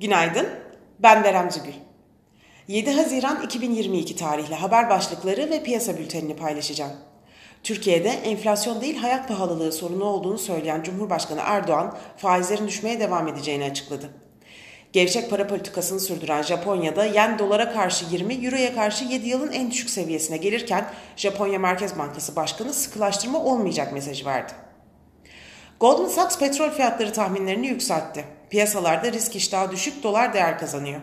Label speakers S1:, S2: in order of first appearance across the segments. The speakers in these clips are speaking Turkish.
S1: Günaydın, ben Berem Zügül. 7 Haziran 2022 tarihli haber başlıkları ve piyasa bültenini paylaşacağım. Türkiye'de enflasyon değil hayat pahalılığı sorunu olduğunu söyleyen Cumhurbaşkanı Erdoğan faizlerin düşmeye devam edeceğini açıkladı. Gevşek para politikasını sürdüren Japonya'da yen dolara karşı 20, euroya karşı 7 yılın en düşük seviyesine gelirken Japonya Merkez Bankası Başkanı sıkılaştırma olmayacak mesajı verdi. Goldman Sachs petrol fiyatları tahminlerini yükseltti. Piyasalarda risk iştahı düşük, dolar değer kazanıyor.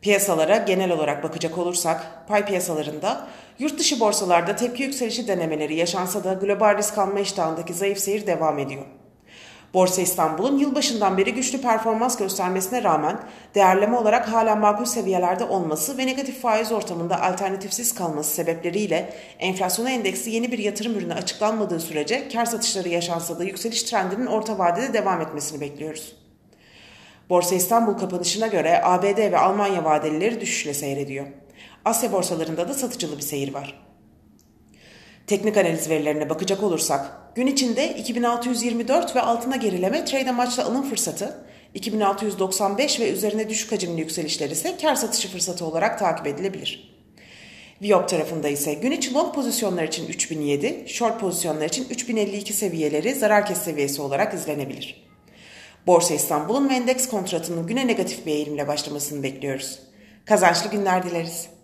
S1: Piyasalara genel olarak bakacak olursak, pay piyasalarında yurt dışı borsalarda tepki yükselişi denemeleri yaşansa da global risk alma iştahındaki zayıf seyir devam ediyor. Borsa İstanbul'un yılbaşından beri güçlü performans göstermesine rağmen değerleme olarak hala makul seviyelerde olması ve negatif faiz ortamında alternatifsiz kalması sebepleriyle enflasyona endeksi yeni bir yatırım ürünü açıklanmadığı sürece kar satışları yaşansa da yükseliş trendinin orta vadede devam etmesini bekliyoruz. Borsa İstanbul kapanışına göre ABD ve Almanya vadelileri düşüşle seyrediyor. Asya borsalarında da satıcılı bir seyir var. Teknik analiz verilerine bakacak olursak, gün içinde 2624 ve altına gerileme trade amaçlı alım fırsatı, 2695 ve üzerine düşük hacimli yükselişler ise kar satışı fırsatı olarak takip edilebilir. Viyop tarafında ise gün içi long pozisyonlar için 3007, short pozisyonlar için 3052 seviyeleri zarar kes seviyesi olarak izlenebilir. Borsa İstanbul'un ve endeks kontratının güne negatif bir eğilimle başlamasını bekliyoruz. Kazançlı günler dileriz.